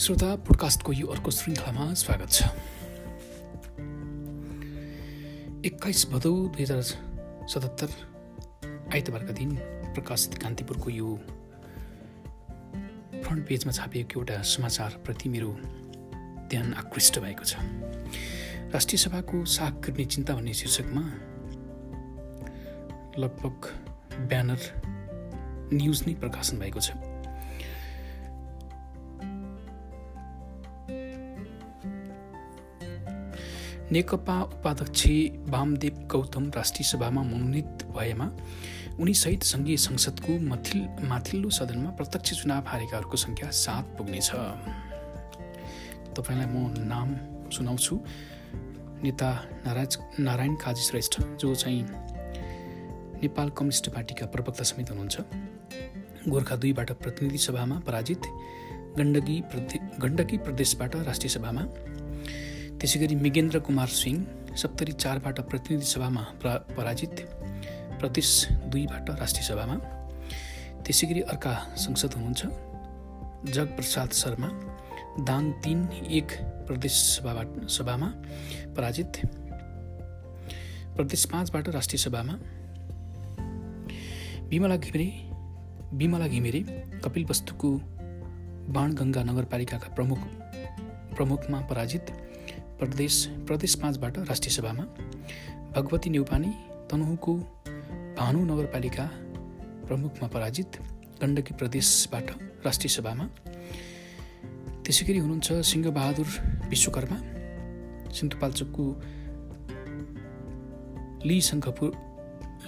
श्रोता पोडकास्टको यो अर्को श्रृङ्खलामा स्वागत छ। एक्काइस भदौ दुई हजार सतहत्तर आइतबारका दिन प्रकाशित कान्तिपुरको यो फ्रन्ट पेजमा छापिएको एउटा समाचारप्रति मेरो ध्यान आकृष्ट भएको छ। राष्ट्रिय सभाको साग गर्ने चिन्ता भन्ने शीर्षकमा लगभग ब्यानर न्युज नै प्रकाशन भएको छ। नेकपा उपाध्यक्ष वामदेव गौतम राष्ट्रिय सभामा मनोनित भएमा उनीसहित सङ्घीय संसदको मथिल माथिल्लो सदनमा प्रत्यक्ष चुनाव हारेकाहरूको सङ्ख्या सात पुग्नेछ। तपाईँलाई म नाम सुनाउँछु। नेता नाराज नारायण काजी श्रेष्ठ जो चाहिँ नेपाल कम्युनिस्ट पार्टीका प्रवक्ता समेत हुनुहुन्छ। गोर्खा दुईबाट प्रतिनिधि सभामा पराजित। गण्डकी प्रदे गण्डकी प्रदेशबाट राष्ट्रिय सभामा त्यसै गरी मिगेन्द्र कुमार सिंह सप्तरी चारबाट प्रतिनिधि सभामा पराजित प्रदेश दुईबाट राष्ट्रिय सभामा। त्यसै गरी अर्का संसद हुनुहुन्छ जगप्रसाद शर्मा दाङ तिन एक प्रदेश सभाबाट सभामा पराजित। प्रदेश पाँचबाट राष्ट्रिय सभामा विमला घिमिरे विमला घिमिरे कपिल वस्तुको बाणगङ्गा नगरपालिकाका प्रमुख प्रमुखमा पराजित। प्रदेश प्रदेश पाँचबाट राष्ट्रिय सभामा भगवती नेउपानी तनहुको भानु नगरपालिका प्रमुखमा पराजित गण्डकी प्रदेशबाट राष्ट्रिय सभामा। त्यसै गरी हुनुहुन्छ सिंहबहादुर विश्वकर्मा सिन्धुपाल्चोकको ली शङ्खपुर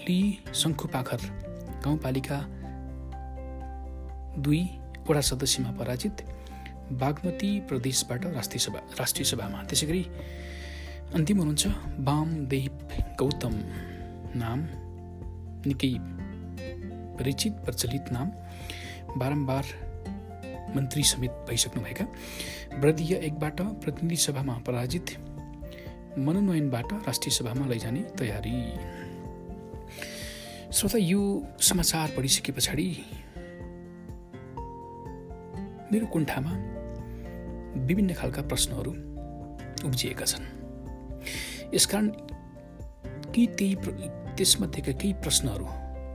ली शङ्खुपाखर गाउँपालिका दुई वडा सदस्यमा पराजित बागमती प्रदेशबाट राष्ट्रिय सभा राष्ट्रिय सभामा। त्यसै गरी अन्तिम हुनुहुन्छ वामदेव गौतम नाम निकै परिचित प्रचलित नाम बारम्बार मन्त्री समेत भइसक्नुभएका। ब्रदीय एकबाट प्रतिनिधि सभामा पराजित मनोनयनबाट राष्ट्रिय सभामा लैजाने तयारी। श्रोता यो समाचार पढिसके पछाडि मेरो कुण्ठामा विभिन्न खालका प्रश्नहरू उब्जिएका छन्। यसकारण केही त्यही त्यसमध्येका केही प्रश्नहरू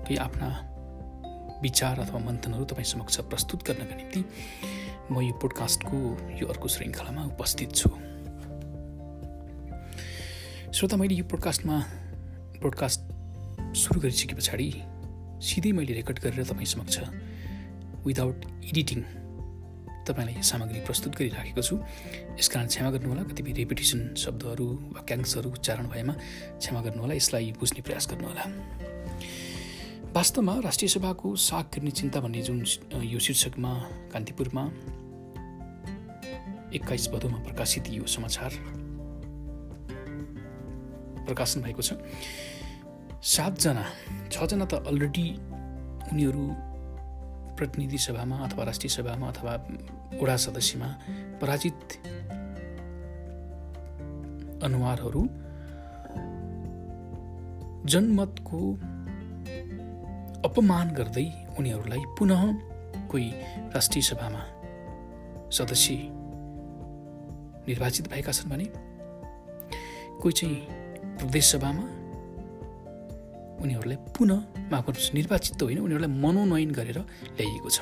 केही आफ्ना विचार अथवा मन्थनहरू तपाईँ समक्ष प्रस्तुत गर्नका निम्ति म यो पोडकास्टको यो अर्को श्रृङ्खलामा उपस्थित छु। श्रोता मैले यो पोडकास्टमा पोडकास्ट सुरु गरिसके पछाडि सिधै मैले रेकर्ड गरेर तपाईँ समक्ष विदाउट एडिटिङ तपाईँलाई सामग्री प्रस्तुत गरिराखेको छु। यसकारण क्षमा गर्नुहोला। कतिपय रेपिटेसन शब्दहरू वाक्यांशहरू उच्चारण भएमा क्षमा गर्नुहोला। यसलाई बुझ्ने प्रयास गर्नुहोला। वास्तवमा राष्ट्रिय सभाको साग किर्ने चिन्ता भन्ने जुन यो शीर्षकमा कान्तिपुरमा एक्काइस भदौमा प्रकाशित यो समाचार प्रकाशन भएको छ। सातजना छजना त अलरेडी उनीहरू प्रतिनिधि सभामा अथवा राष्ट्रिय सभामा अथवा वडा सदस्यमा पराजित अनुहारहरू। जनमतको अपमान गर्दै उनीहरूलाई पुनः कोही राष्ट्रिय सभामा सदस्य निर्वाचित भएका छन् भने कोही चाहिँ प्रदेश सभामा उनीहरूलाई पुनः माफ निर्वाचित त होइन उनीहरूलाई मनोनयन गरेर ल्याइएको छ।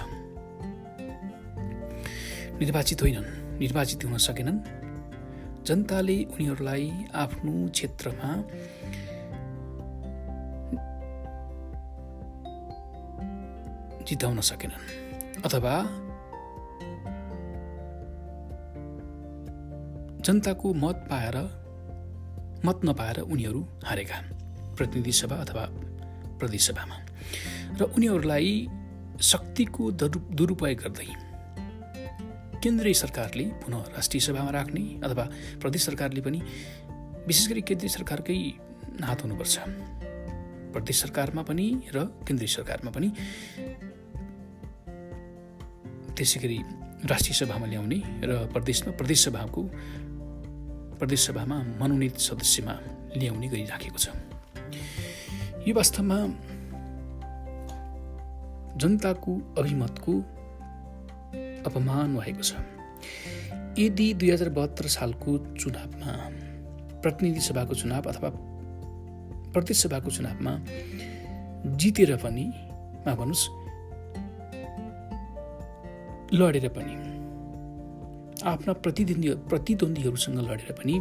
निर्वाचित होइनन् निर्वाचित हुन सकेनन्। जनताले उनीहरूलाई आफ्नो क्षेत्रमा जिताउन सकेनन् अथवा जनताको मत पाएर मत नपाएर उनीहरू हारेका प्रतिनिधि सभा अथवा प्रदेश सभामा। र उनीहरूलाई शक्तिको दुरुपयोग गर्दै केन्द्रीय सरकारले पुनः राष्ट्रिय सभामा राख्ने अथवा प्रदेश सरकारले पनि विशेष गरी केन्द्रीय सरकारकै हात हुनुपर्छ। प्रदेश सरकारमा पनि र केन्द्रीय सरकारमा पनि त्यसै गरी राष्ट्रिय सभामा ल्याउने र प्रदेशमा प्रदेश सभाको प्रदेश सभामा मनोनित सदस्यमा ल्याउने गरिराखेको छ। यो वास्तवमा जनताको अभिमतको अपमान भएको छ। यदि दुई हजार बहत्तर सालको चुनावमा प्रतिनिधि सभाको चुनाव अथवा प्रदेश सभाको चुनावमा जितेर पनि मा भन्नुहोस् लडेर पनि आफ्ना प्रतिद्वन्दी प्रतिद्वन्दीहरूसँग लडेर पनि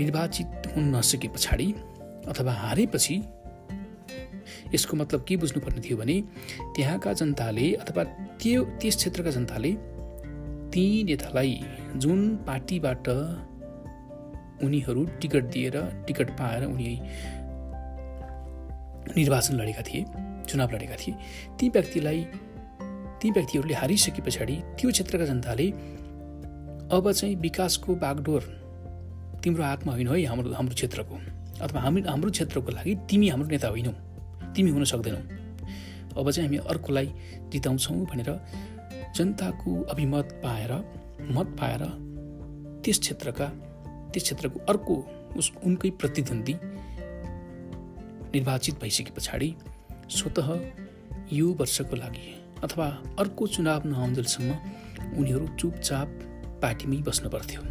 निर्वाचित हुन नसके पछाडि अथवा हारेपछि यसको मतलब के बुझ्नुपर्ने थियो भने त्यहाँका जनताले अथवा त्यो त्यस क्षेत्रका जनताले ती नेतालाई जुन पार्टीबाट उनीहरू टिकट दिएर टिकट पाएर उनी निर्वाचन लडेका थिए चुनाव लडेका थिए ती व्यक्तिलाई ती व्यक्तिहरूले हारिसके पछाडि त्यो क्षेत्रका जनताले अब चाहिँ विकासको बागडोर तिम्रो हातमा होइन है हाम्रो हाम्रो क्षेत्रको अथवा हामी हाम्रो क्षेत्रको लागि तिमी हाम्रो नेता होइनौ। तिमी हुन सक्दैनौ। अब चाहिँ हामी अर्कोलाई जिताउँछौँ भनेर जनताको अभिमत पाएर मत पाएर त्यस क्षेत्रका त्यस क्षेत्रको अर्को उस उनकै प्रतिद्वन्दी निर्वाचित भइसके पछाडि स्वत यो वर्षको लागि अथवा अर्को चुनाव नआउन्जेलसम्म उनीहरू चुपचाप पार्टीमै बस्नु पर्थ्यो।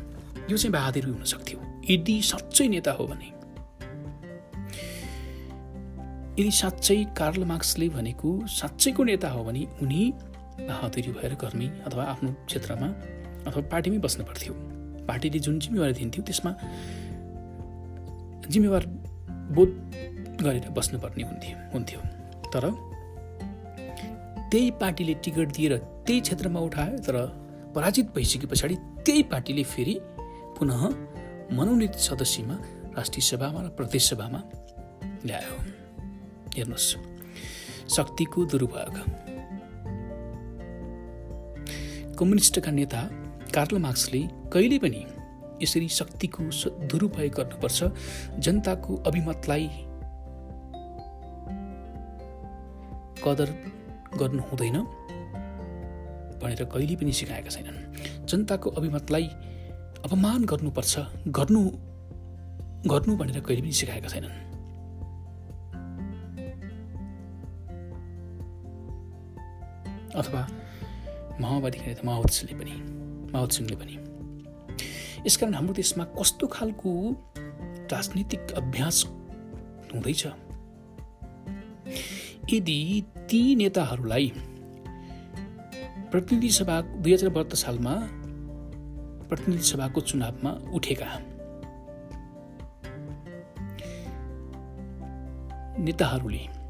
यो चाहिँ बहादुरी हुन सक्थ्यो। यदि साँच्चै नेता हो भने यदि साँच्चै कार्ल मार्क्सले भनेको साँच्चैको नेता हो भने उनी बहादुरी भएर कर्मी अथवा आफ्नो क्षेत्रमा अथवा पार्टीमै बस्नु पर्थ्यो। पार्टीले जुन जिम्मेवारी दिन्थ्यो त्यसमा जिम्मेवार बोध गरेर बस्नुपर्ने हुन्थ्यो हुन्थ्यो। तर त्यही पार्टीले टिकट दिएर त्यही क्षेत्रमा उठायो तर पराजित भइसके पछाडि त्यही पार्टीले फेरि पुनः मनोनित सदस्यमा राष्ट्रिय सभामा र प्रदेश सभामा ल्यायो। हेर्नुहोस्। शक्तिको दुरुपयोग। कम्युनिस्टका नेता कार्ल मार्क्सले कहिले पनि यसरी शक्तिको दुरुपयोग गर्नुपर्छ जनताको अभिमतलाई कदर गर्नु हुँदैन भनेर कहिले पनि सिकाएका छैनन्। जनताको अभिमतलाई अपमान गर्नुपर्छ गर्नु गर्नु भनेर कहिले पनि सिकाएका छैनन्। अथवा माओवाद सिंहले पनि माओवाद सिंहले पनि यसकारण हाम्रो देशमा कस्तो खालको राजनीतिक अभ्यास हुँदैछ? यदि ती नेताहरूलाई प्रतिनिधि सभा दुई हजार बहत्तर सालमा प्रतिनिधि सभाको चुनावमा उठेका नेताहरूले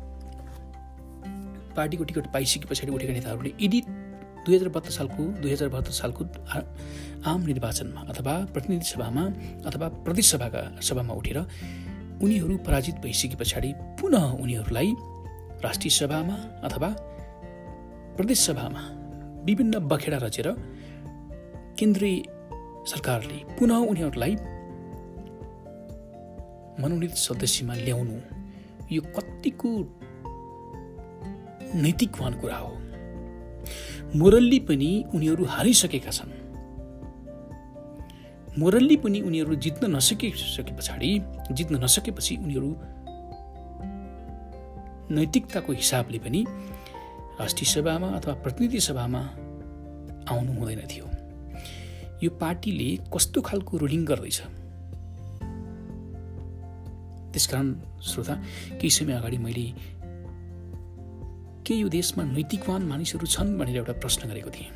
पार्टीको टिकट पाइसके पछाडि उठेका नेताहरूले यदि दुई हजार बहत्तर सालको दुई हजार बहत्तर सालको आम निर्वाचनमा अथवा प्रतिनिधि सभामा अथवा प्रदेश सभाका सभामा उठेर उनीहरू पराजित भइसके पछाडि पुनः उनीहरूलाई राष्ट्रिय सभामा अथवा प्रदेश सभामा विभिन्न बखेडा रचेर केन्द्रीय सरकारले पुनः उनीहरूलाई मनोनित सदस्यमा ल्याउनु यो कतिको नैतिकवान कुरा हो। मोरल्ली पनि उनीहरू हारिसकेका छन्। मोरल्ली पनि उनीहरू जित्न नसकिसके पछाडि जित्न नसकेपछि उनीहरू नैतिकताको हिसाबले पनि राष्ट्रिय सभामा अथवा प्रतिनिधि सभामा आउनु हुँदैन थियो। यो पार्टीले कस्तो खालको रुलिङ गर्दैछ? त्यसकारण श्रोता केही समय अगाडि मैले के यो देशमा नैतिकवान मानिसहरू छन् भनेर एउटा प्रश्न गरेको थिएँ।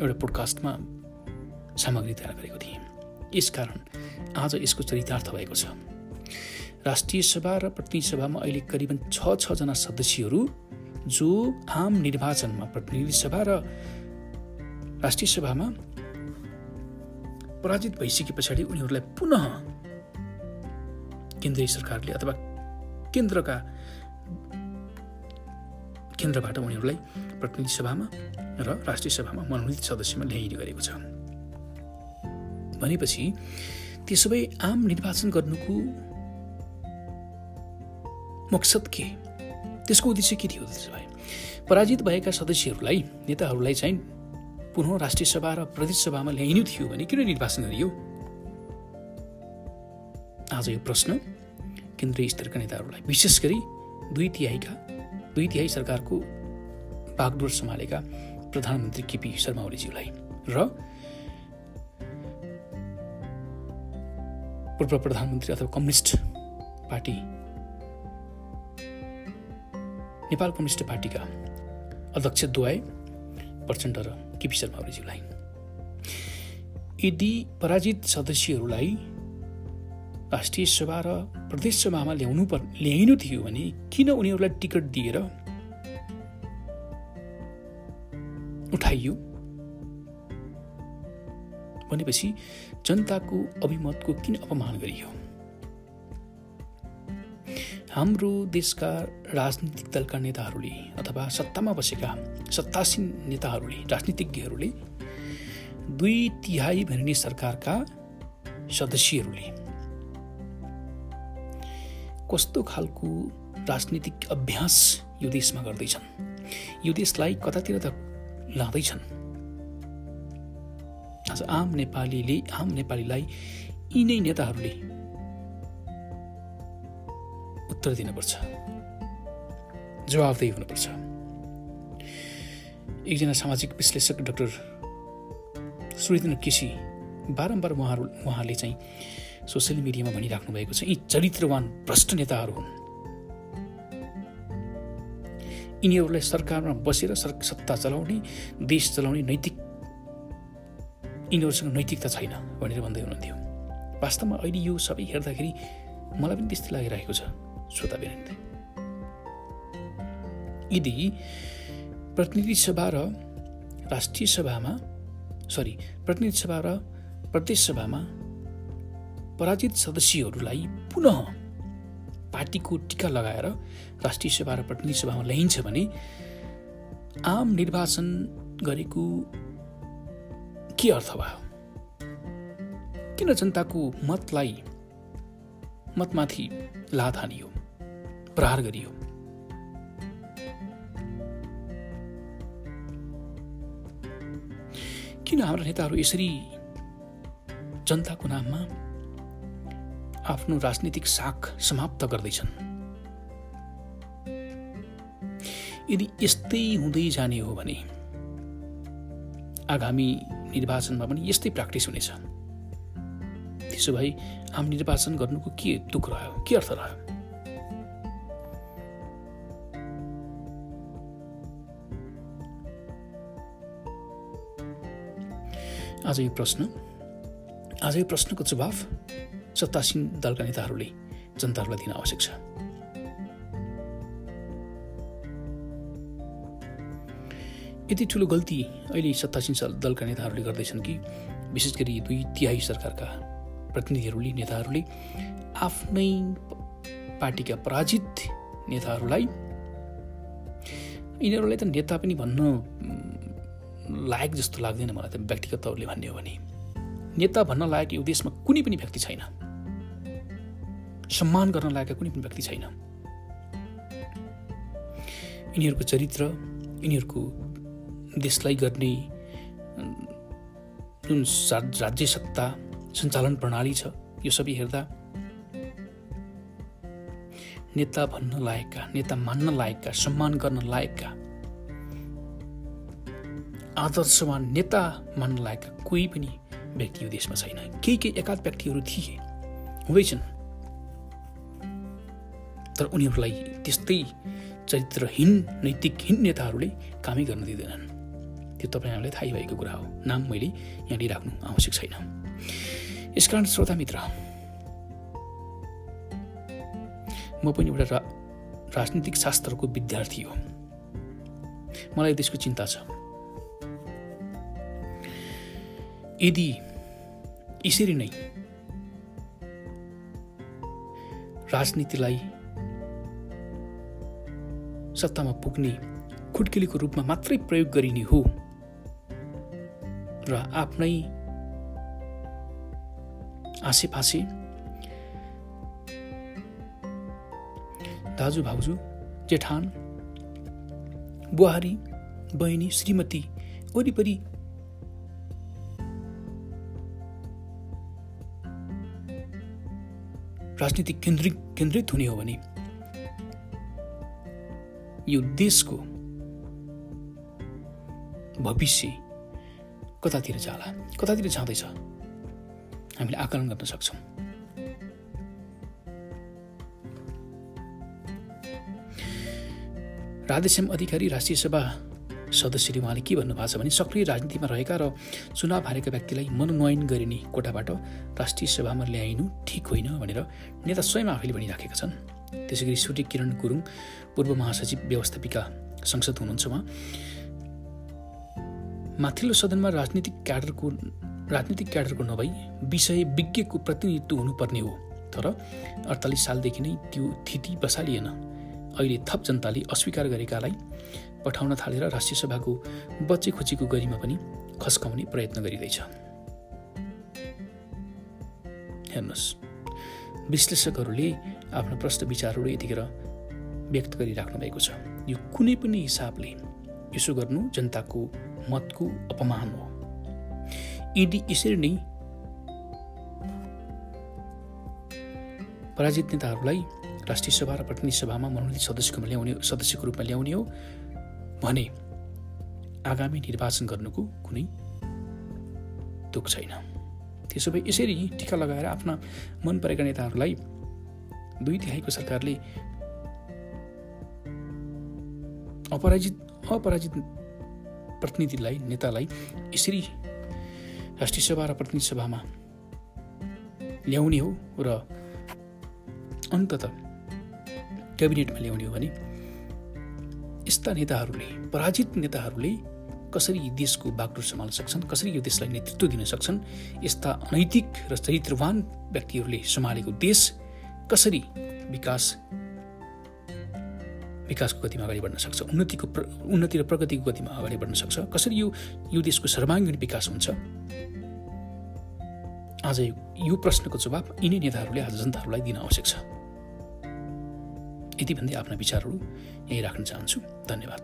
एउटा पोडकास्टमा सामग्री तयार गरेको थिएँ। यसकारण आज यसको चरितार्थ भएको छ। राष्ट्रिय सभा र प्रतिनिधि सभामा अहिले करिबन छ छजना सदस्यहरू जो आम निर्वाचनमा प्रतिनिधि सभा र राष्ट्रिय सभामा पराजित भइसके पछाडि उनीहरूलाई पुनः केन्द्रीय सरकारले अथवा केन्द्रका केन्द्रबाट उनीहरूलाई प्रतिनिधि सभामा र राष्ट्रिय सभामा मनोनित सदस्यमा ल्याइने गरेको छ। भनेपछि त्यसो भए आम निर्वाचन गर्नुको मकसद के? त्यसको उद्देश्य के थियो त्यसो भए? पराजित भएका सदस्यहरूलाई नेताहरूलाई चाहिँ पुनः राष्ट्रिय सभा र प्रदेश सभामा ल्याइनु थियो भने किन निर्वाचन गरियो? आज यो प्रश्न केन्द्रीय स्तरका नेताहरूलाई विशेष गरी दुई तिहाईका दुई तिहाई सरकारको बागडोर सम्हालेका प्रधानमन्त्री केपी शर्मा ओलीज्यूलाई र पूर्व प्रधानमन्त्री अथवा कम्युनिस्ट पार्टी नेपाल कम्युनिस्ट पार्टीका अध्यक्ष द्वय प्रचण्ड र केपी शर्मा ओलीज्यूलाई यदि पराजित सदस्यहरूलाई राष्ट्रिय सभा र प्रदेश सभामा ल्याउनु पर् ल्याइनु थियो भने किन उनीहरूलाई टिकट दिएर उठाइयो? भनेपछि जनताको अभिमतको किन अपमान गरियो? हाम्रो देशका राजनीतिक दलका नेताहरूले अथवा सत्तामा बसेका सत्तासीन नेताहरूले राजनीतिज्ञहरूले दुई तिहाई भनिने सरकारका सदस्यहरूले कस्तो खालको राजनीतिक अभ्यास यो देशमा गर्दैछन्? यो देशलाई कतातिर त लाँदैछन्? आज आम नेपालीले आम नेपालीलाई यिनै नेताहरूले उत्तर दिनुपर्छ जवाबदेही हुनुपर्छ। एकजना सामाजिक विश्लेषक डाक्टर सुरिन्द्र केसी बारम्बार उहाँहरू उहाँले चाहिँ सोसियल मिडियामा भनिराख्नु भएको छ। यी चरित्रवान भ्रष्ट नेताहरू हुन्। यिनीहरूलाई सरकारमा बसेर सत्ता चलाउने देश चलाउने नैतिक यिनीहरूसँग नैतिकता छैन भनेर भन्दै हुनुहुन्थ्यो। वास्तवमा अहिले यो सबै हेर्दाखेरि मलाई पनि त्यस्तै लागिरहेको छ श्रोता बिरान्दै यदि प्रतिनिधि सभा र राष्ट्रिय सभामा सरी प्रतिनिधि सभा र प्रदेश सभामा पराजित सदस्यहरूलाई पुनः पार्टीको टिका लगाएर राष्ट्रिय सभा र प्रतिनिधि सभामा ल्याइन्छ भने आम निर्वाचन गरेको के अर्थ भयो? किन जनताको मतलाई मतमाथि लात हानियो प्रहार गरियो? किन हाम्रा नेताहरू यसरी जनताको नाममा आफ्नो राजनीतिक साख समाप्त गर्दैछन्। यदि यस्तै हुँदै जाने हो भने आगामी निर्वाचनमा पनि यस्तै प्र्याक्टिस हुनेछ। त्यसो भए आम निर्वाचन गर्नुको के दुःख रह्यो के अर्थ रह्यो? आज यो प्रश्न आज यो प्रश्नको जवाफ सत्तासीन दलका नेताहरूले जनताहरूलाई दिन आवश्यक छ। यति ठुलो गल्ती अहिले सत्तासीन दलका नेताहरूले गर्दैछन् कि विशेष गरी दुई तिहाई सरकारका प्रतिनिधिहरूले नेताहरूले आफ्नै पार्टीका पराजित नेताहरूलाई यिनीहरूलाई त नेता पनि भन्न लायक जस्तो लाग्दैन मलाई त व्यक्तिगत तौरले भन्ने हो भने। नेता भन्न लायक यो देशमा कुनै पनि व्यक्ति छैन। सम्मान गर्न लायक कुनै पनि व्यक्ति छैन। यिनीहरूको चरित्र यिनीहरूको देशलाई गर्ने जुन राज्य सत्ता सञ्चालन प्रणाली छ यो सबै हेर्दा नेता भन्न लायकका नेता मान्न लायकका सम्मान गर्न लायकका आदर्शवान नेता मान्न लागेका कोही पनि व्यक्ति यो देशमा छैन। केही केही एकाध व्यक्तिहरू थिए। हुँदैछन् तर उनीहरूलाई त्यस्तै चरित्रहीन नैतिकहीन नेताहरूले कामै गर्न दिँदैनन्। त्यो तपाईँहरूलाई थाहै भएको कुरा हो। नाम मैले यहाँ लिइराख्नु आवश्यक छैन। यसकारण श्रोता मित्र म पनि एउटा राजनीतिक शास्त्रको विद्यार्थी हो। मलाई त्यसको चिन्ता छ। यदि यसरी नै राजनीतिलाई सत्तामा पुग्ने खुट्किलीको रूपमा मात्रै प्रयोग गरिने हो। र आफ्नै आसेपासे दाजु भाउजू जेठान बुहारी बहिनी श्रीमती वरिपरि राजनीति केन्द्रित केन्द्रित हुने हो भने यो देशको भविष्य कतातिर जाला? कतातिर जाँदैछ? हामीले आकलन गर्न सक्छौँ। राधेश्याम अधिकारी राष्ट्रिय सभा सदस्यले उहाँले के भन्नुभएको छ भने सक्रिय राजनीतिमा रहेका र चुनाव हारेका व्यक्तिलाई मनोनयन गरिने कोटाबाट राष्ट्रिय सभामा ल्याइनु ठिक होइन भनेर नेता स्वयं आफैले भनिराखेका छन्। त्यसै गरी सुटी किरण गुरुङ पूर्व महासचिव व्यवस्थापिका संसद हुनुहुन्छ उहाँ। माथिल्लो सदनमा राजनीतिक क्याडरको राजनीतिक क्याडरको नभई विषय विज्ञको प्रतिनिधित्व हुनुपर्ने हो। तर अडतालिस सालदेखि नै त्यो थिति बसालिएन। अहिले थप जनताले अस्वीकार गरेकालाई पठाउन थालेर राष्ट्रिय सभाको बच्चे खुचीको गरिमा पनि खस्काउने प्रयत्न गरिँदैछ। हेर्नुहोस्। विश्लेषकहरूले आफ्नो प्रश्न विचारहरू यतिखेर व्यक्त गरिराख्नु भएको छ। यो कुनै पनि हिसाबले यसो गर्नु जनताको मतको अपमान हो। यदि यसरी नै पराजित नेताहरूलाई राष्ट्रिय सभा र प्रतिनिधि सभामा मनोनित सदस्यको ल्याउने सदस्यको रूपमा ल्याउने हो भने आगामी निर्वाचन गर्नुको कुनै दुख छैन। त्यसो भए यसरी टिका लगाएर आफ्ना मन परेका नेताहरूलाई दुई तिहाईको सरकारले अपराजित अपराजित प्रतिनिधिलाई नेतालाई यसरी राष्ट्रिय सभा र प्रतिनिधि सभामा ल्याउने हो र अन्तत क्याबिनेटमा ल्याउने हो भने यस्ता नेताहरूले पराजित नेताहरूले कसरी देशको बागडोर सम्हाल्न सक्छन्? कसरी यो देशलाई नेतृत्व दिन सक्छन्? यस्ता अनैतिक र चरित्रवान व्यक्तिहरूले सम्हालेको देश कसरी विकास विकासको गतिमा अगाडि बढ्न सक्छ? उन्नतिको प्र उन्नति र प्रगतिको गतिमा अगाडि बढ्न सक्छ? कसरी यो यो देशको सर्वाङ्गीण विकास हुन्छ? आज यो प्रश्नको जवाब यिनै नेताहरूले आज जनताहरूलाई दिन आवश्यक छ। यति भन्दै आफ्ना विचारहरू यहीँ राख्न चाहन्छु। धन्यवाद।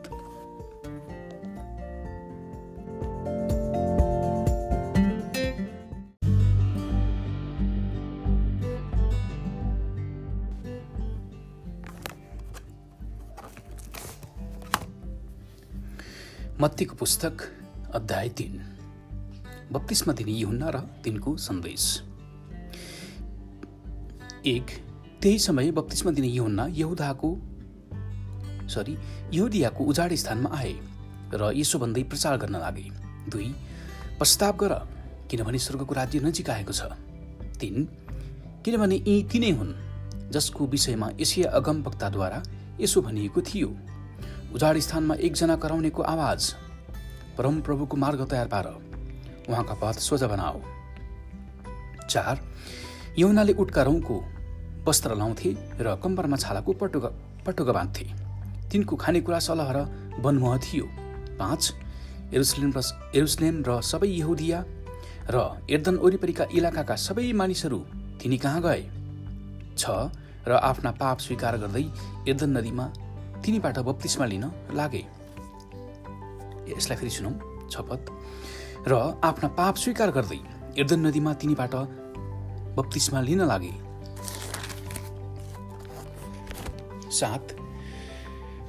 मत्तीको पुस्तक अध्याय तिन। बत्तिसमा दिने युहुन्ना र तिनको सन्देश। एक त्यही समय बत्तिसमा दिने युहुन्ना यहुदाको सरी यहुदियाको उजाड स्थानमा आए र यसो भन्दै प्रचार गर्न लागे। दुई प्रस्ताव गर किनभने स्वर्गको राज्य नजिक आएको छ। तिन किनभने यी तिनै हुन् जसको विषयमा एसिया अगम वक्ताद्वारा यसो भनिएको थियो। उजाड स्थानमा एकजना कराउनेको आवाज। परम प्रभुको मार्ग तयार पार। उहाँका पथ सोझा बनाओ। चार यौनाले उटका रौँको वस्त्र लाउँथे र कम्बरमा छालाको पटुक पटुका बाँध्थे। तिनको खानेकुरा सलह र वनमोह थियो। पाँच एरुसलेम र एरुसलेम र सबै यहुदिया र एर्दन वरिपरिका इलाकाका सबै मानिसहरू तिनी कहाँ गए? छ र आफ्ना पाप स्वीकार गर्दै एर्दन नदीमा तिनीबाट बत्तिसमा लिन लागे। यसलाई फेरि सुनौ छपत। र आफ्ना पाप स्वीकार गर्दै एर्दन नदीमा तिनीबाट बत्तिसमा लिन लागे। सात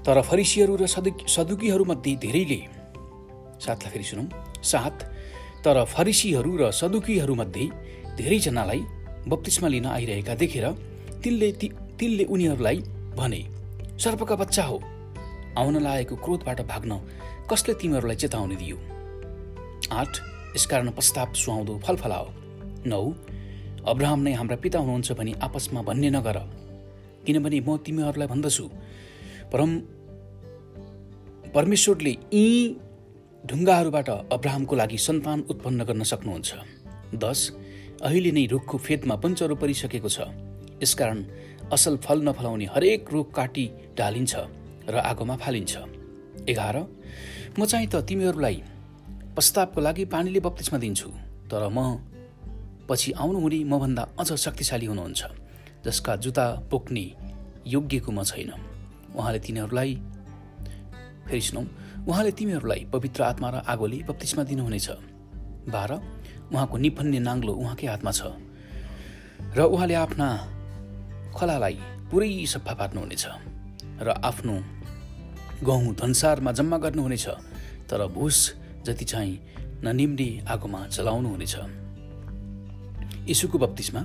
तर फरिसीहरू र सदु मध्ये धेरैले सातलाई फेरि सुनौ सात तर फरिसीहरू र सदुकीहरूमध्ये धेरैजनालाई बत्तिसमा लिन आइरहेका देखेर तिनले तिनले उनीहरूलाई भने सर्पका बच्चा हो। आउन लागेको क्रोधबाट भाग्न कसले तिमीहरूलाई चेतावनी दियो? आठ यसकारण प्रस्ताव सुहाउँदो फलफलाओ। नौ अब्राहम नै हाम्रा पिता हुनुहुन्छ भनी आपसमा भन्ने नगर। किनभने म तिमीहरूलाई भन्दछु। परम परमेश्वरले यी ढुङ्गाहरूबाट अब्राहमको लागि सन्तान उत्पन्न गर्न सक्नुहुन्छ। दस अहिले नै रुखको फेदमा पञ्चरो परिसकेको छ। यसकारण असल फल नफलाउने हरेक रुख काटी ढालिन्छ र आगोमा फालिन्छ। एघार म चाहिँ त तिमीहरूलाई प्रस्तावको लागि पानीले बत्तिसमा दिन्छु तर म पछि आउनुहुने मभन्दा अझ शक्तिशाली हुनुहुन्छ जसका जुत्ता बोक्ने योग्यको म छैन। उहाँले तिनीहरूलाई फेरि सुनौ उहाँले तिमीहरूलाई पवित्र आत्मा र आगोले बत्तिसमा दिनुहुनेछ। बाह्र उहाँको निफन्ने नाङ्लो उहाँकै हातमा छ र उहाँले आफ्ना खलालाई पुरै सफा पार्नुहुनेछ र आफ्नो गहुँ धनसारमा जम्मा गर्नुहुनेछ तर भुस जति चाहिँ न निम्ने आगोमा चलाउनुहुनेछ यीशुको बत्तिसमा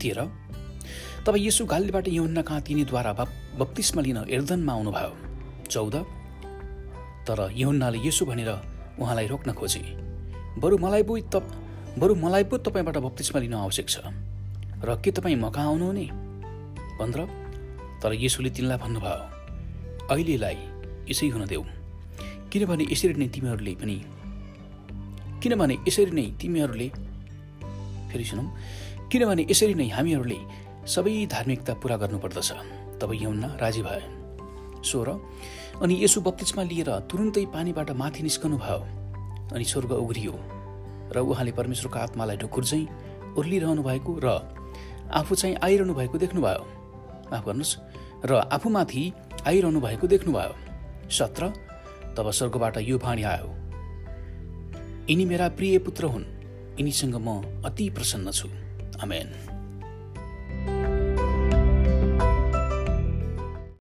तेह्र। तब यसु गालीबाट यौन्ना कहाँ तिनीद्वारा बत्तिसमा लिन एर्दनमा आउनुभयो। चौध। तर यहुन्नाले यसो भनेर उहाँलाई रोक्न खोजे। बरु मलाई पो त बरु मलाई पो तपाईँबाट बत्तिसमा लिन आवश्यक छ। र के तपाईँ म कहाँ आउनुहुने? पन्ध्र। तर यसोले तिनलाई भन्नुभयो अहिलेलाई यसै हुन देऊ। किनभने यसरी नै तिमीहरूले पनि किनभने यसरी नै तिमीहरूले फेरि सुनौ। किनभने यसरी नै हामीहरूले सबै धार्मिकता पुरा गर्नुपर्दछ। तब यौना राजी भए। सोह्र। अनि यसो बत्तिसमा लिएर तुरुन्तै पानीबाट माथि निस्कनु भयो अनि स्वर्ग उग्रियो र उहाँले परमेश्वरको आत्मालाई ढुकुर चाहिँ उर्लिरहनु भएको र आफू चाहिँ आइरहनु भएको देख्नुभयो। माफ गर्नुहोस्। र आफूमाथि आइरहनु भएको देख्नुभयो। सत्र तब स्वर्गबाट यो भाँडी आयो। यिनी मेरा प्रिय पुत्र हुन्। यिनीसँग म अति प्रसन्न छु। आमेन।